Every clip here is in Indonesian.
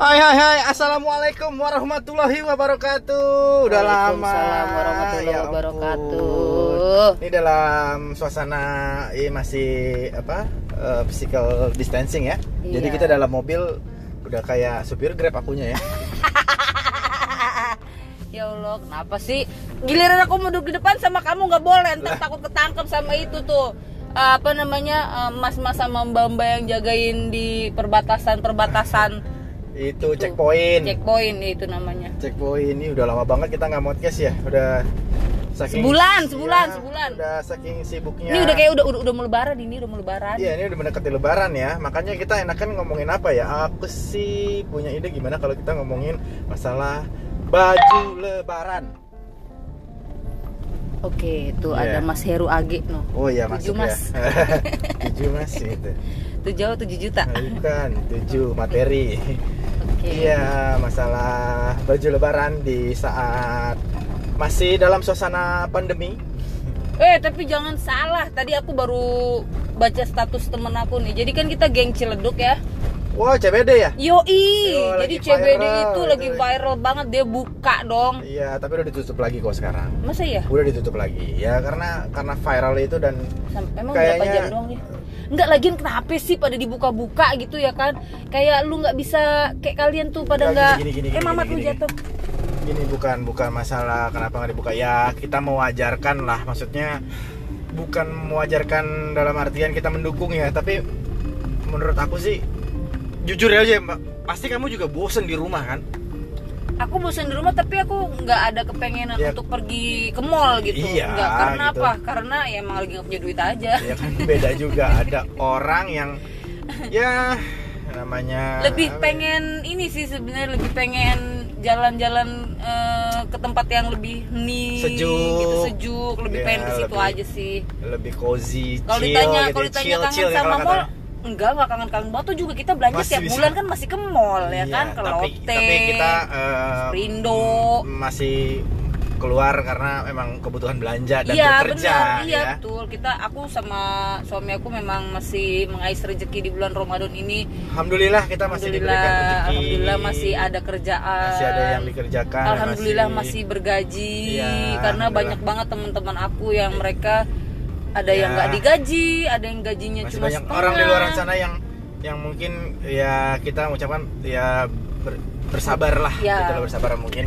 Hai hai hai. Assalamualaikum warahmatullahi wabarakatuh. Udah lama. Warahmatullahi Ya wabarakatuh. Ini dalam suasana ini masih apa eh, Physical distancing ya. Jadi Iya. kita dalam mobil Udah kayak supir grab akunya ya. Ya Allah, kenapa sih? Giliran aku mau duduk di depan sama kamu nggak boleh, ntar takut ketangkep sama itu tuh. Eh, apa namanya eh, mas-mas sama mbak-mbak yang jagain di perbatasan-perbatasan Itu checkpoint checkpoint itu namanya. Checkpoint ini udah lama banget kita nggak podcast ya Udah saking Sebulan, sebulan, Iya, sebulan. Udah saking sibuknya Ini udah kayak udah udah, udah mau lebaran ini, udah mau lebaran. Iya ini udah mendekati lebaran ya Makanya kita enakan ngomongin apa ya Aku sih punya ide gimana kalau kita ngomongin masalah baju lebaran Oke, tuh Iya. ada Mas Heru Age no. Oh iya Tujuh, masuk Mas. ya Tujuh mas gitu Tuh jauh 7 juta. Bukan tujuh materi Oke. Iya masalah baju lebaran di saat masih dalam suasana pandemi Eh tapi jangan salah, tadi aku baru baca status temen aku nih. Jadi kan kita geng Ciledug ya. Wow CBD ya? Yoi, Yo, jadi CBD viral, itu lagi viral banget dia buka dong. Iya tapi udah ditutup lagi kok sekarang Masa ya? Udah ditutup lagi Ya karena karena viral itu dan Sam- Emang berapa Kayaknya- jam doang nih? Enggak lagian kenapa sih pada dibuka-buka gitu ya kan? Kayak lu nggak bisa kayak kalian tuh pada Enggak, nggak. Eh mamat gini, lu jatuh. ini bukan bukan masalah kenapa nggak dibuka ya kita mewajarkan lah maksudnya bukan mewajarkan dalam artian kita mendukung ya tapi menurut aku sih jujur aja mbak pasti kamu juga bosen di rumah kan Aku bosan di rumah tapi aku nggak ada kepengenan Ya. untuk pergi ke mall gitu. Iya, Nggak, karena gitu. apa? Karena ya emang lagi nggak punya duit aja. ya kan beda juga ada orang yang ya namanya lebih apa ya? pengen ini sih sebenarnya lebih pengen jalan-jalan eh, ke tempat yang lebih hening Sejuk. gitu sejuk lebih Ya, pengen ke situ aja sih lebih cozy kalau ditanya gitu kalau ya, ditanya chill, kangen chill ya sama mall enggak enggak kangen kangen banget tuh juga kita belanja Masih setiap bisa. bulan kan masih ke mall ya Iya, kan ke tapi, Lotte tapi kita eh, Sprindo. m- masih keluar karena memang kebutuhan belanja dan iya bekerja benar iya ya. betul kita aku sama suami aku memang masih mengais rezeki di bulan Ramadan ini Alhamdulillah kita masih diberikan alhamdulillah rezeki. alhamdulillah masih ada kerjaan masih ada yang dikerjakan Alhamdulillah masih, bergaji Iya, karena banyak banget teman-teman aku yang mereka ada yang Ya. nggak digaji, ada yang gajinya masih cuma banyak setengah. orang di luar sana yang yang mungkin ya kita mengucapkan ya ber- bersabar lah Ya. kita bersabar mungkin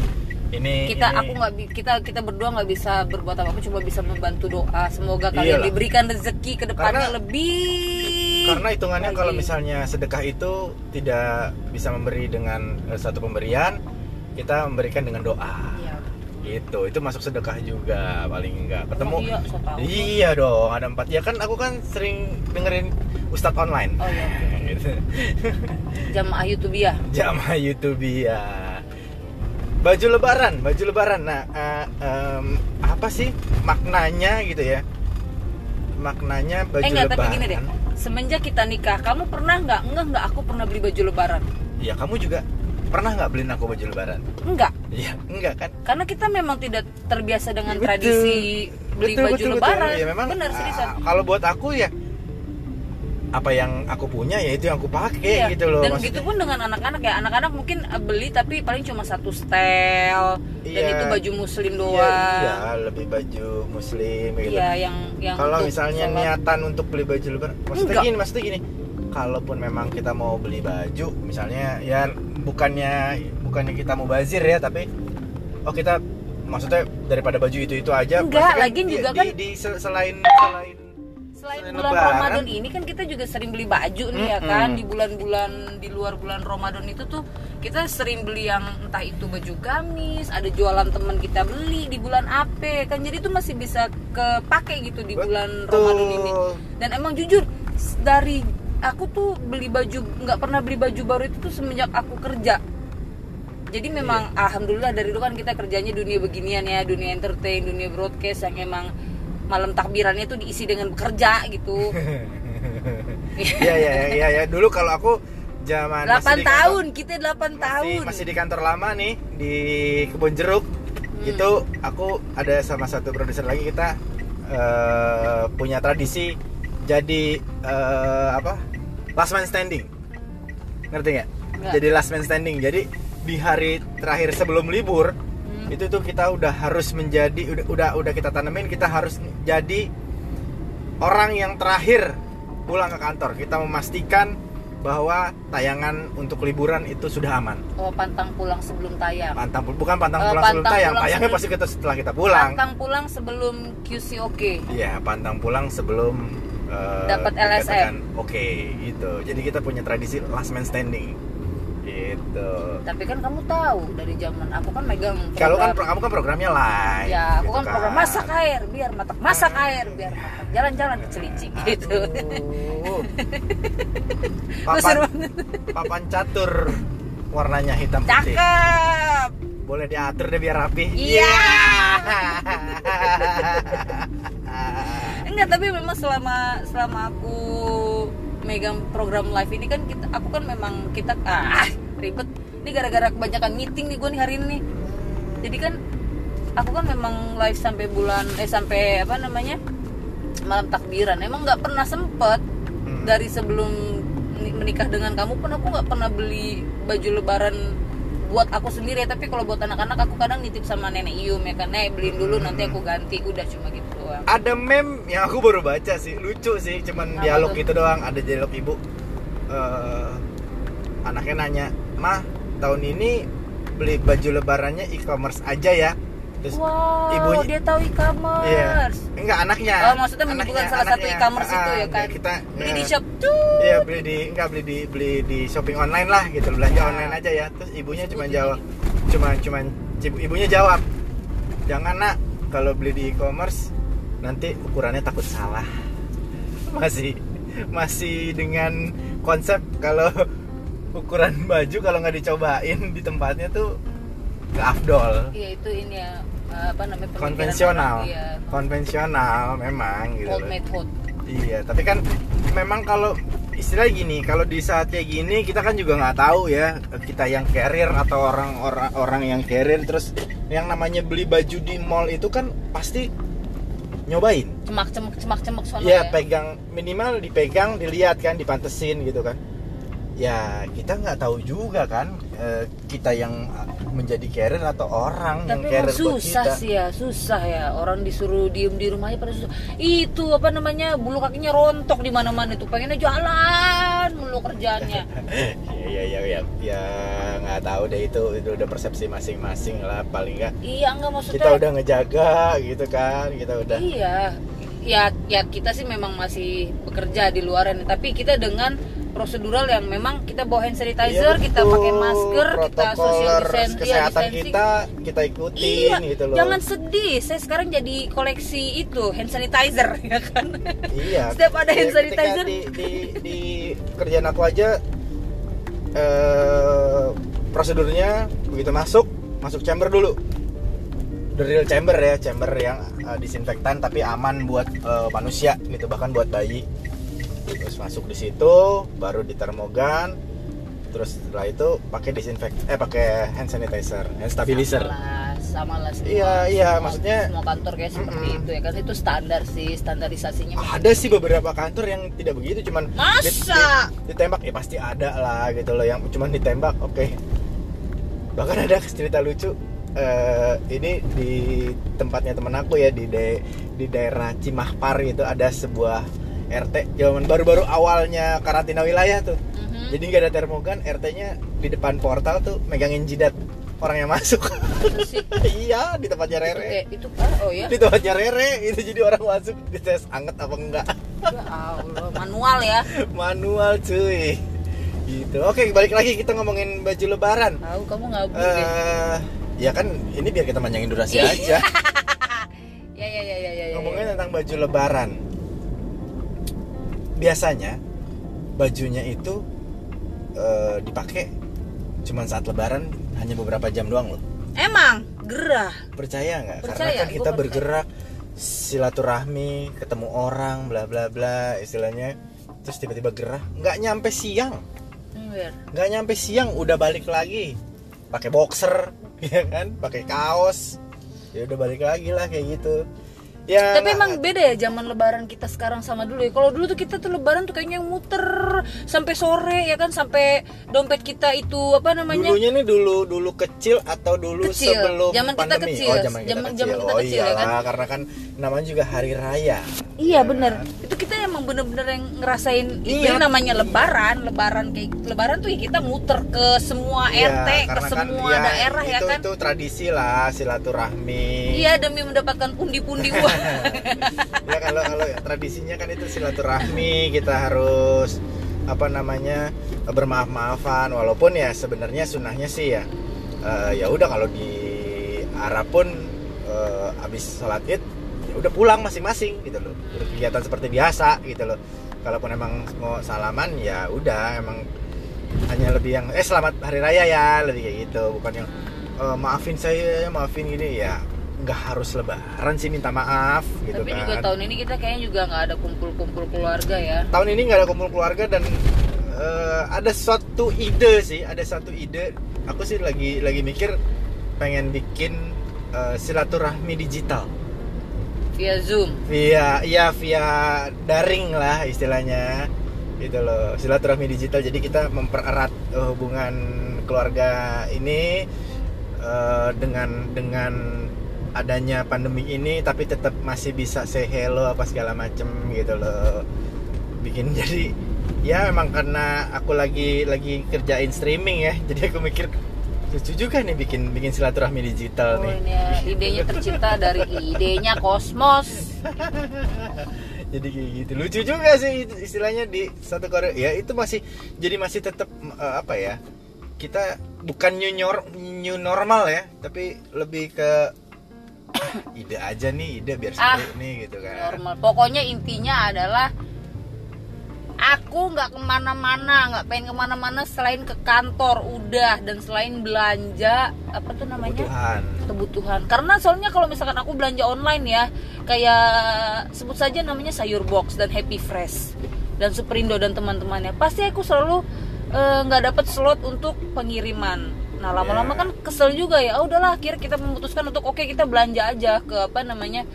ini Kita ini- aku nggak kita kita berdua nggak bisa berbuat apa-apa, cuma bisa membantu doa. Semoga kalian Iyalah. diberikan rezeki ke depannya Karena- lebih. karena hitungannya lagi. kalau misalnya sedekah itu tidak bisa memberi dengan eh, satu pemberian kita memberikan dengan doa Iya. Itu itu masuk sedekah juga paling enggak ketemu Emang iya, iya dong ada empat ya kan aku kan sering dengerin ustadz online Oh iya. gitu. Jamaah YouTube ya. jamaah YouTube ya baju lebaran baju lebaran nah eh, em, apa sih maknanya gitu ya maknanya baju eh enggak, lebaran tapi gini deh. Semenjak kita nikah, kamu pernah nggak? Enggak enggak, aku pernah beli baju lebaran. ya kamu juga pernah nggak beliin aku baju lebaran Enggak. Iya, enggak kan? Karena kita memang tidak terbiasa dengan Betul. tradisi beli Betul, baju betul, betul. lebaran. Ya memang Benar seriusan. ah, kalau buat aku ya apa yang aku punya ya itu yang aku pakai Iya. gitu loh. Dan Maksudnya- gitu pun dengan anak-anak ya. Anak-anak mungkin eh, beli tapi paling cuma satu setel dan Iya. itu baju muslim Iya, doang. iya, lebih baju muslim gitu. Iya, yang yang Kalau misalnya sholat. niatan untuk beli baju lebaran, maksudnya Enggak. gini, maksudnya gini. Kalaupun memang kita mau beli baju, misalnya ya bukannya bukannya kita mau bazir ya, tapi oh kita maksudnya daripada baju itu itu aja. Enggak, lagian di- juga di- kan- di, se- selain selain Selain bulan lebaran. Ramadan ini kan kita juga sering beli baju nih ya Mm-mm. kan di bulan-bulan di luar bulan Ramadan itu tuh kita sering beli yang entah itu baju gamis, ada jualan teman kita beli di bulan AP kan jadi itu masih bisa kepake gitu di bulan Betul. Ramadan ini. Dan emang jujur dari aku tuh beli baju nggak pernah beli baju baru itu tuh semenjak aku kerja. Jadi memang Iya. alhamdulillah dari dulu kan kita kerjanya dunia beginian ya, dunia entertain, dunia broadcast yang emang malam takbirannya tuh diisi dengan bekerja gitu. Iya iya iya ya. Dulu kalau aku zaman 8 masih tahun, kita 8 kantor, masih, tahun. masih di kantor lama nih di kebun jeruk. Hmm. Itu aku ada sama satu produser lagi kita eh, punya tradisi jadi eh, apa? Last man standing. Ngerti nggak? Jadi last man standing jadi di hari terakhir sebelum libur Hmm. itu tuh kita udah harus menjadi udah udah udah kita tanemin kita harus jadi orang yang terakhir pulang ke kantor kita memastikan bahwa tayangan untuk liburan itu sudah aman Oh, pantang pulang sebelum tayang. pantang bukan pantang Eh, pulang sebelum pantang tayang pulang tayangnya sebelum- pasti kita setelah kita pulang Pantang pulang sebelum QC oke. iya pantang pulang sebelum eh, Dapat LSM. oke gitu. Jadi kita punya tradisi last man standing. Gitu. Tapi kan kamu tahu dari zaman aku kan megang kalau kan kamu kan programnya live ya aku gitu kan program masak air biar matak masak air biar matak jalan-jalan ke Celincing gitu. Papan, papan catur warnanya hitam putih. Cakep. boleh diatur deh biar rapi. Iya. Enggak, tapi memang selama selama aku megang program live ini kan kita aku kan memang kita ah ribet. Ini gara-gara kebanyakan meeting nih gue nih hari ini. Jadi kan aku kan memang live sampai bulan eh sampai apa namanya? malam takbiran. Emang nggak pernah sempet Hmm. dari sebelum ni- menikah dengan kamu pun aku nggak pernah beli baju lebaran buat aku sendiri tapi kalau buat anak-anak aku kadang nitip sama nenek Iyum ya kan nek beliin dulu nanti aku ganti udah cuma gitu doang. Ada meme yang aku baru baca sih lucu sih cuman Apa dialog tuh? gitu doang. Ada dialog ibu. Eh, anaknya nanya mah tahun ini beli baju lebarannya e-commerce aja ya? Terus wow ibunya- dia tahu iya. e-commerce. Enggak anaknya. Oh maksudnya Anaknya- salah satu anaknya. e-commerce Ah, itu ya kan? kita beli eh, di shop tuh Iya beli di enggak beli di beli di shopping online lah gitu belanja Ah. online aja ya. Terus ibunya cuma jawab cuma cuma ibu- ibunya jawab jangan nak. Kalau beli di e-commerce nanti ukurannya takut salah. Masih masih dengan konsep kalau ukuran baju kalau nggak dicobain di tempatnya tuh nggak afdol. Iya itu ini ya apa namanya konvensional. iya konvensional. Memang gitu old hot Iya, tapi kan memang kalau istilah gini, kalau di saat kayak gini kita kan juga nggak tahu ya kita yang carrier atau orang-orang orang yang carrier terus yang namanya beli baju di mall itu kan pasti nyobain. cemak cemak cemak cemak sono Iya, ya pegang minimal dipegang, dilihat kan, dipantesin gitu kan. Ya kita nggak tahu juga kan eh, kita yang menjadi carrier atau orang yang tapi carrier emang buat susah kita. sih ya susah ya. Orang disuruh diem di rumahnya pada susah. Itu apa namanya bulu kakinya rontok di mana mana itu pengennya jalan mulu kerjaannya Iya iya iya. Ya nggak tahu deh itu itu udah persepsi masing-masing lah paling nggak. Iya enggak maksudnya kita udah ngejaga gitu kan kita udah. Iya. Ya ya kita sih memang masih bekerja di luaran tapi kita dengan prosedural yang memang kita bawa hand sanitizer Iya, kita pakai masker kita social distancing kesehatan distancing. kita kita ikutin Iya, gitu loh jangan sedih. Saya sekarang jadi koleksi itu hand sanitizer ya kan. iya Setiap ada hand sanitizer. di, di, di kerjaan aku aja eh, prosedurnya begitu masuk masuk chamber dulu the real chamber ya chamber yang eh, disinfektan tapi aman buat eh, manusia gitu bahkan buat bayi terus masuk di situ baru di termogan terus setelah itu pakai disinfekt eh pakai hand sanitizer hand stabilizer Sama lah, semua. Iya, iya, semua- maksudnya- semua kantor kayak seperti Mm-mm. itu ya kan itu standar sih, standarisasinya. ada sih beberapa kantor yang tidak begitu cuman Masa? di- di- ditembak ya pasti ada lah gitu loh yang cuman ditembak oke bahkan ada cerita lucu eh, ini di tempatnya temen aku ya di da- di daerah Cimahpar gitu ada sebuah RT zaman baru-baru awalnya karantina wilayah tuh Mhm. jadi nggak ada termogan RT-nya di depan portal tuh megangin jidat orang yang masuk iya di tempatnya Itu Rere itu ah, oh ya. di tempatnya Rere itu jadi orang masuk dites anget apa enggak Ya Allah, manual ya. manual cuy gitu oke balik lagi kita ngomongin baju lebaran Tahu kamu ngabur deh. eh ya kan ini biar kita panjangin durasi Iya. aja Ya ya ya ya ya. ya, ngomongin ya. tentang baju lebaran biasanya bajunya itu eh, dipakai cuman saat lebaran hanya beberapa jam doang loh. Emang? Gerah. percaya nggak? Karena kan kita percaya. bergerak silaturahmi ketemu orang bla bla bla istilahnya. Terus tiba-tiba gerah. Nggak nyampe siang. Nggak nyampe siang udah balik lagi. Pakai boxer ya kan? Pakai kaos. Ya udah balik lagi lah kayak gitu ya Tapi emang beda ya zaman lebaran kita sekarang sama dulu ya. Kalau dulu tuh kita tuh lebaran tuh kayaknya yang muter sampai sore ya kan sampai dompet kita itu apa namanya? Dulunya nih dulu dulu kecil atau dulu Kecil. sebelum Zaman kita pandemi? kecil. Oh, zaman kita Zaman- kecil. zaman kita oh, kecil, ya kan? iyalah, karena kan namanya juga hari raya. Iya Ya bener. kan? Itu kita emang bener-bener yang ngerasain itu Iya. yang namanya lebaran. Lebaran kayak lebaran tuh ya kita muter ke semua Iya, RT, ke kan, semua ya, daerah ya itu, kan. Itu tradisi lah silaturahmi. Iya demi mendapatkan pundi-pundi uang. ya kalau kalau tradisinya kan itu silaturahmi kita harus apa namanya bermaaf-maafan. Walaupun ya sebenarnya sunnahnya sih ya eh, ya udah kalau di Arab pun eh, habis sholat id ya udah pulang masing-masing gitu loh. Kegiatan seperti biasa gitu loh. Kalaupun emang mau salaman ya udah emang hanya lebih yang eh selamat hari raya ya lebih kayak gitu. Bukan yang "Eh, maafin saya maafin gini ya nggak harus lebaran sih minta maaf gitu Tapi kan juga tahun ini kita kayaknya juga nggak ada kumpul-kumpul keluarga ya. tahun ini nggak ada kumpul keluarga dan eh, ada suatu ide sih ada satu ide aku sih lagi lagi mikir pengen bikin eh, silaturahmi digital Via Zoom. via ya via daring lah istilahnya gitu loh silaturahmi digital jadi kita mempererat eh, hubungan keluarga ini eh, dengan dengan adanya pandemi ini tapi tetap masih bisa say hello apa segala macem gitu loh. Bikin jadi ya emang karena aku lagi lagi kerjain streaming ya jadi aku mikir lucu juga nih bikin bikin silaturahmi digital Oh, nih. ya, idenya tercipta dari idenya Kosmos. jadi kayak gitu. Lucu juga sih istilahnya di satu Korea. Ya itu masih jadi masih tetap eh, apa ya kita bukan new, nor- new normal ya tapi lebih ke ide aja nih ide biar Ah, seru nih gitu kan Normal. Pokoknya intinya adalah aku nggak ke mana-mana, nggak pengen ke mana-mana selain ke kantor udah dan selain belanja apa tuh namanya kebutuhan kebutuhan. Karena soalnya kalau misalkan aku belanja online ya, kayak sebut saja namanya sayur box dan Happy Fresh dan Superindo dan teman-temannya, pasti aku selalu eh, nggak dapat slot untuk pengiriman. Nah lama-lama Ya. kan kesel juga ya. Ah, udahlah, akhirnya kita memutuskan untuk oke kita belanja aja ke apa namanya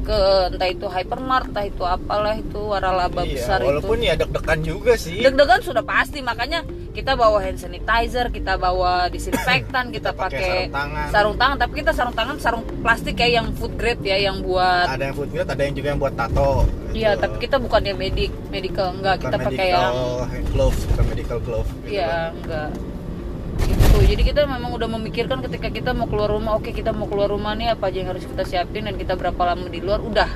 ke entah itu hypermart, entah itu apalah itu waralaba iya, besar walaupun itu. ya deg-degan juga sih Deg-degan sudah pasti, makanya kita bawa hand sanitizer, kita bawa disinfektan, kita, Kita pakai sarung tangan. sarung tangan, tapi kita sarung tangan sarung plastik kayak yang food grade ya, yang buat ada yang food grade ada yang juga yang buat tato Iya, gitu. tapi kita bukan yang medik, medical enggak, Bukan kita pakai yang gloves bukan medical glove gitu kan. Iya, enggak. Gitu. Jadi kita memang udah memikirkan ketika kita mau keluar rumah, oke kita mau keluar rumah nih apa aja yang harus kita siapin dan kita berapa lama di luar, udah.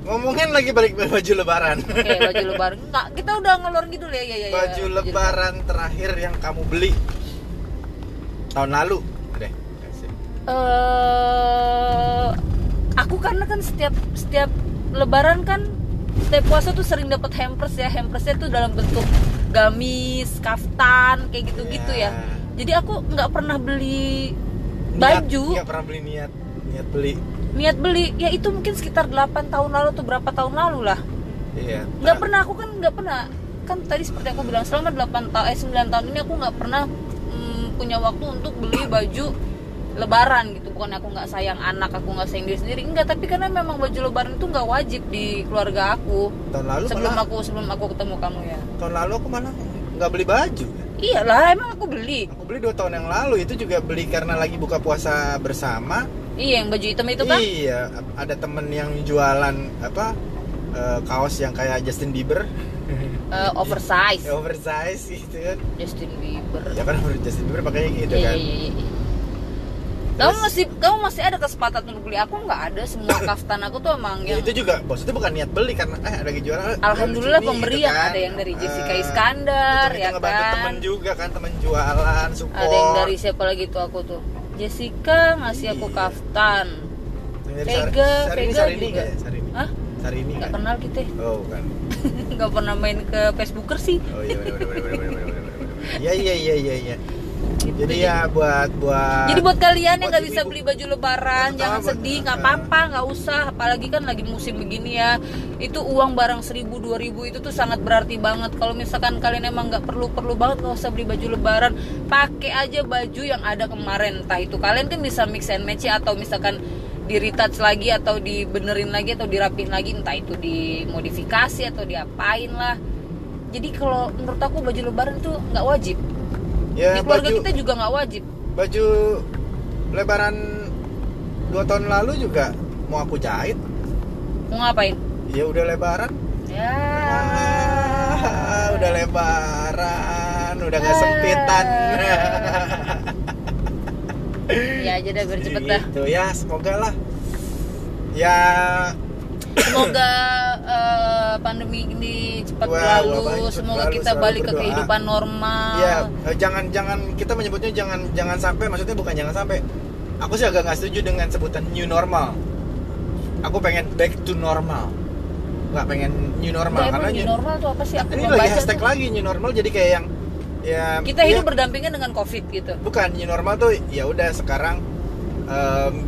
ngomongin lagi balik baju lebaran Oke, baju lebaran. Enggak, kita udah ngeluar gitu ya, ya, ya. ya. baju lebaran terakhir yang kamu beli tahun lalu deh eh aku karena kan setiap setiap lebaran kan setiap puasa tuh sering dapat hampers ya hampersnya tuh dalam bentuk gamis kaftan kayak gitu-gitu Ya. ya jadi aku nggak pernah beli baju. nggak pernah beli niat niat beli. Niat beli ya itu mungkin sekitar 8 tahun lalu tuh berapa tahun lalu lah. Iya. Nggak pernah aku kan nggak pernah. Kan tadi seperti aku bilang selama 8 tahun eh 9 tahun ini aku nggak pernah mm, punya waktu untuk beli baju lebaran gitu. Bukan aku nggak sayang anak aku nggak sayang diri sendiri. Enggak tapi karena memang baju lebaran itu nggak wajib di keluarga aku. Tahun lalu sebelum malah aku sebelum aku ketemu kamu ya. Tahun lalu aku malah nggak beli baju iyalah emang aku beli. Aku beli dua tahun yang lalu itu juga beli karena lagi buka puasa bersama. Iya yang baju hitam itu kan iya ada temen yang jualan apa eh, kaos yang kayak Justin Bieber. Eh, oversize. Oversize gitu kan. Justin Bieber. Ya kan Justin Bieber pakainya gitu Iya, kan. iya, iya, iya kamu masih kamu masih ada kesempatan untuk beli? Aku nggak ada. Semua kaftan aku tuh emang ya, yang itu juga bos itu bukan niat beli karena eh ada juara alhamdulillah gitu pemberian. gitu kan. ada yang dari Jessica eh, Iskandar itu, ya itu kan? teman juga kan teman jualan support. Ada yang dari siapa lagi tuh aku tuh? Jessica ngasih aku iya. kaftan. Vega Vega juga Sari hari ini nggak? Kan? kenal kita. Oh kan nggak pernah main ke Facebooker sih. Oh iya iya iya iya iya iya. iya, iya Gitu. jadi ya buat buat Jadi buat kalian yang buat nggak bisa beli baju lebaran, Yang jangan pertama, sedih, nggak apa-apa, nggak usah. Apalagi kan lagi musim begini ya. Itu uang barang seribu dua ribu itu tuh sangat berarti banget. Kalau misalkan kalian emang nggak perlu perlu banget nggak usah beli baju lebaran, pakai aja baju yang ada kemarin. Entah itu kalian kan bisa mix and match ya, atau misalkan di retouch lagi atau dibenerin lagi atau dirapihin lagi entah itu dimodifikasi atau diapain lah jadi kalau menurut aku baju lebaran itu nggak wajib ya di keluarga baju kita juga nggak wajib. baju lebaran dua tahun lalu juga mau aku jahit. Mau ngapain? Ya udah lebaran. Ya. Ah, udah lebaran udah nggak sempitan. Ya aja dah biar cepet dah. Gitu ya semoga lah. Ya. Semoga eh, pandemi ini cepat Wah, berlalu cepat semoga berlalu, kita balik ke berdoa. kehidupan normal. Ya jangan jangan kita menyebutnya jangan jangan sampai maksudnya bukan jangan sampai. Aku sih agak nggak setuju dengan sebutan new normal. Aku pengen back to normal. Nggak pengen new normal Nah, karena new new- normal tuh apa sih? Aku ini lagi hashtag tuh. lagi new normal jadi kayak yang ya kita ya, hidup berdampingan dengan covid gitu. Bukan new normal tuh ya udah sekarang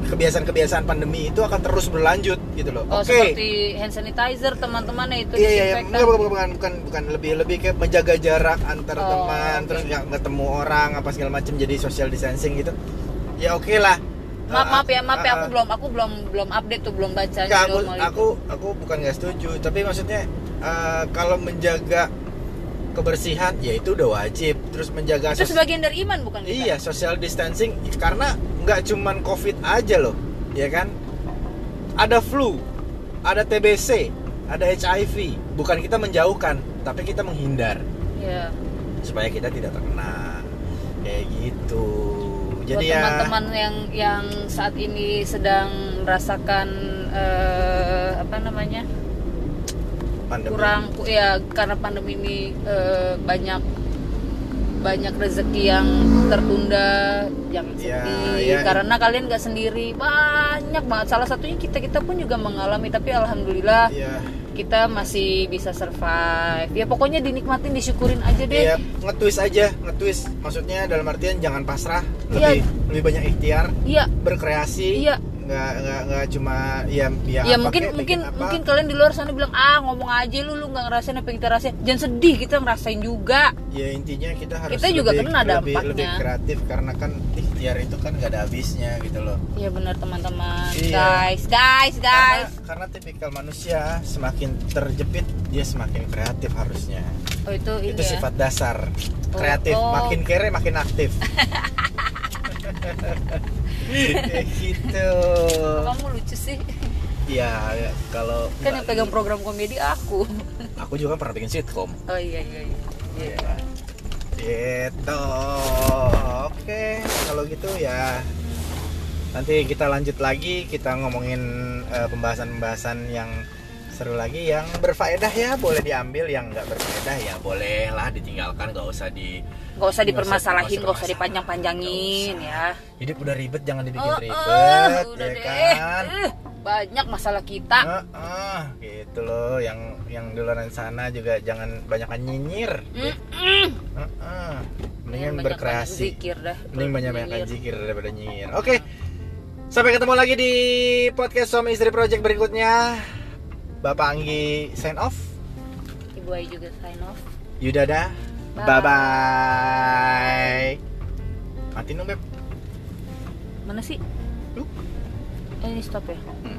kebiasaan-kebiasaan pandemi itu akan terus berlanjut gitu loh oh oke seperti hand sanitizer teman-temannya itu Iya, iya, iya. Enggak, bukan, bukan, bukan, bukan lebih lebih kayak menjaga jarak antar Oh, teman, oke. terus nggak ketemu orang apa segala macam jadi social distancing gitu. Ya oke lah. maaf maaf ya maaf ya aku belum aku belum belum update tuh belum baca Nggak, aku, aku aku bukan nggak setuju, tapi maksudnya uh, kalau menjaga kebersihan ya itu udah wajib. Terus menjaga itu sebagian dari iman bukan kita Iya, social distancing karena nggak cuman COVID aja loh, ya kan? Ada flu, ada TBC, ada HIV. Bukan kita menjauhkan, tapi kita menghindar Iya. supaya kita tidak terkena. Kayak gitu. buat Jadi ya teman-teman yang yang saat ini sedang merasakan eh, apa namanya pandemi. kurang ya karena pandemi ini eh, banyak banyak rezeki yang tertunda jangan Ya, sedih ya. karena kalian nggak sendiri banyak banget salah satunya kita kita pun juga mengalami tapi alhamdulillah Iya, kita masih bisa survive ya pokoknya dinikmatin disyukurin aja deh iya, nge-twist aja, nge-twist. Maksudnya dalam artian jangan pasrah, Iya. lebih lebih banyak ikhtiar, iya berkreasi. Iya. Nggak nggak nggak cuma ya ya, ya apa mungkin kek, mungkin apa. mungkin kalian di luar sana bilang ah ngomong aja lu lu nggak ngerasain apa yang kita rasain. Jangan sedih kita ngerasain juga. Ya intinya kita harus Kita juga lebih, kena lebih, dampaknya. lebih kreatif karena kan ikhtiar itu kan gak ada habisnya gitu loh. Ya benar teman-teman. Iya. guys guys guys. karena, karena tipikal manusia semakin terjepit dia semakin kreatif harusnya. Oh itu ini itu ya. sifat dasar. Oh, kreatif. oh. makin kere makin aktif kayak gitu. Kamu lucu sih. Ya ya, kalau kan yang pegang program komedi aku. Aku juga pernah bikin sitkom. Oh iya iya iya. Iya. Iya. Gitu. Oke, kalau gitu ya. Nanti kita lanjut lagi kita ngomongin eh, pembahasan-pembahasan yang seru lagi yang berfaedah ya. Boleh diambil yang nggak berfaedah ya boleh lah ditinggalkan nggak usah di nggak usah dipermasalahin nggak usah dipanjang-panjangin ya hidup udah ribet jangan dibikin Oh, ribet oh, udah ya deh kan Eh, banyak masalah kita Heeh, gitu loh yang yang di luar sana juga jangan banyakan nyinyir Mm-mm. Heeh. mendingan berkreasi zikir dah Mending banyak-banyakan Zikir. zikir daripada nyinyir. Oke. Sampai ketemu lagi di podcast suami istri project berikutnya. Bapak Anggi sign off. ibu Ayu juga sign off Yudada. Bye. Bye bye. Mati dong, Beb. mana sih Lu. eh ini stop ya Hmm.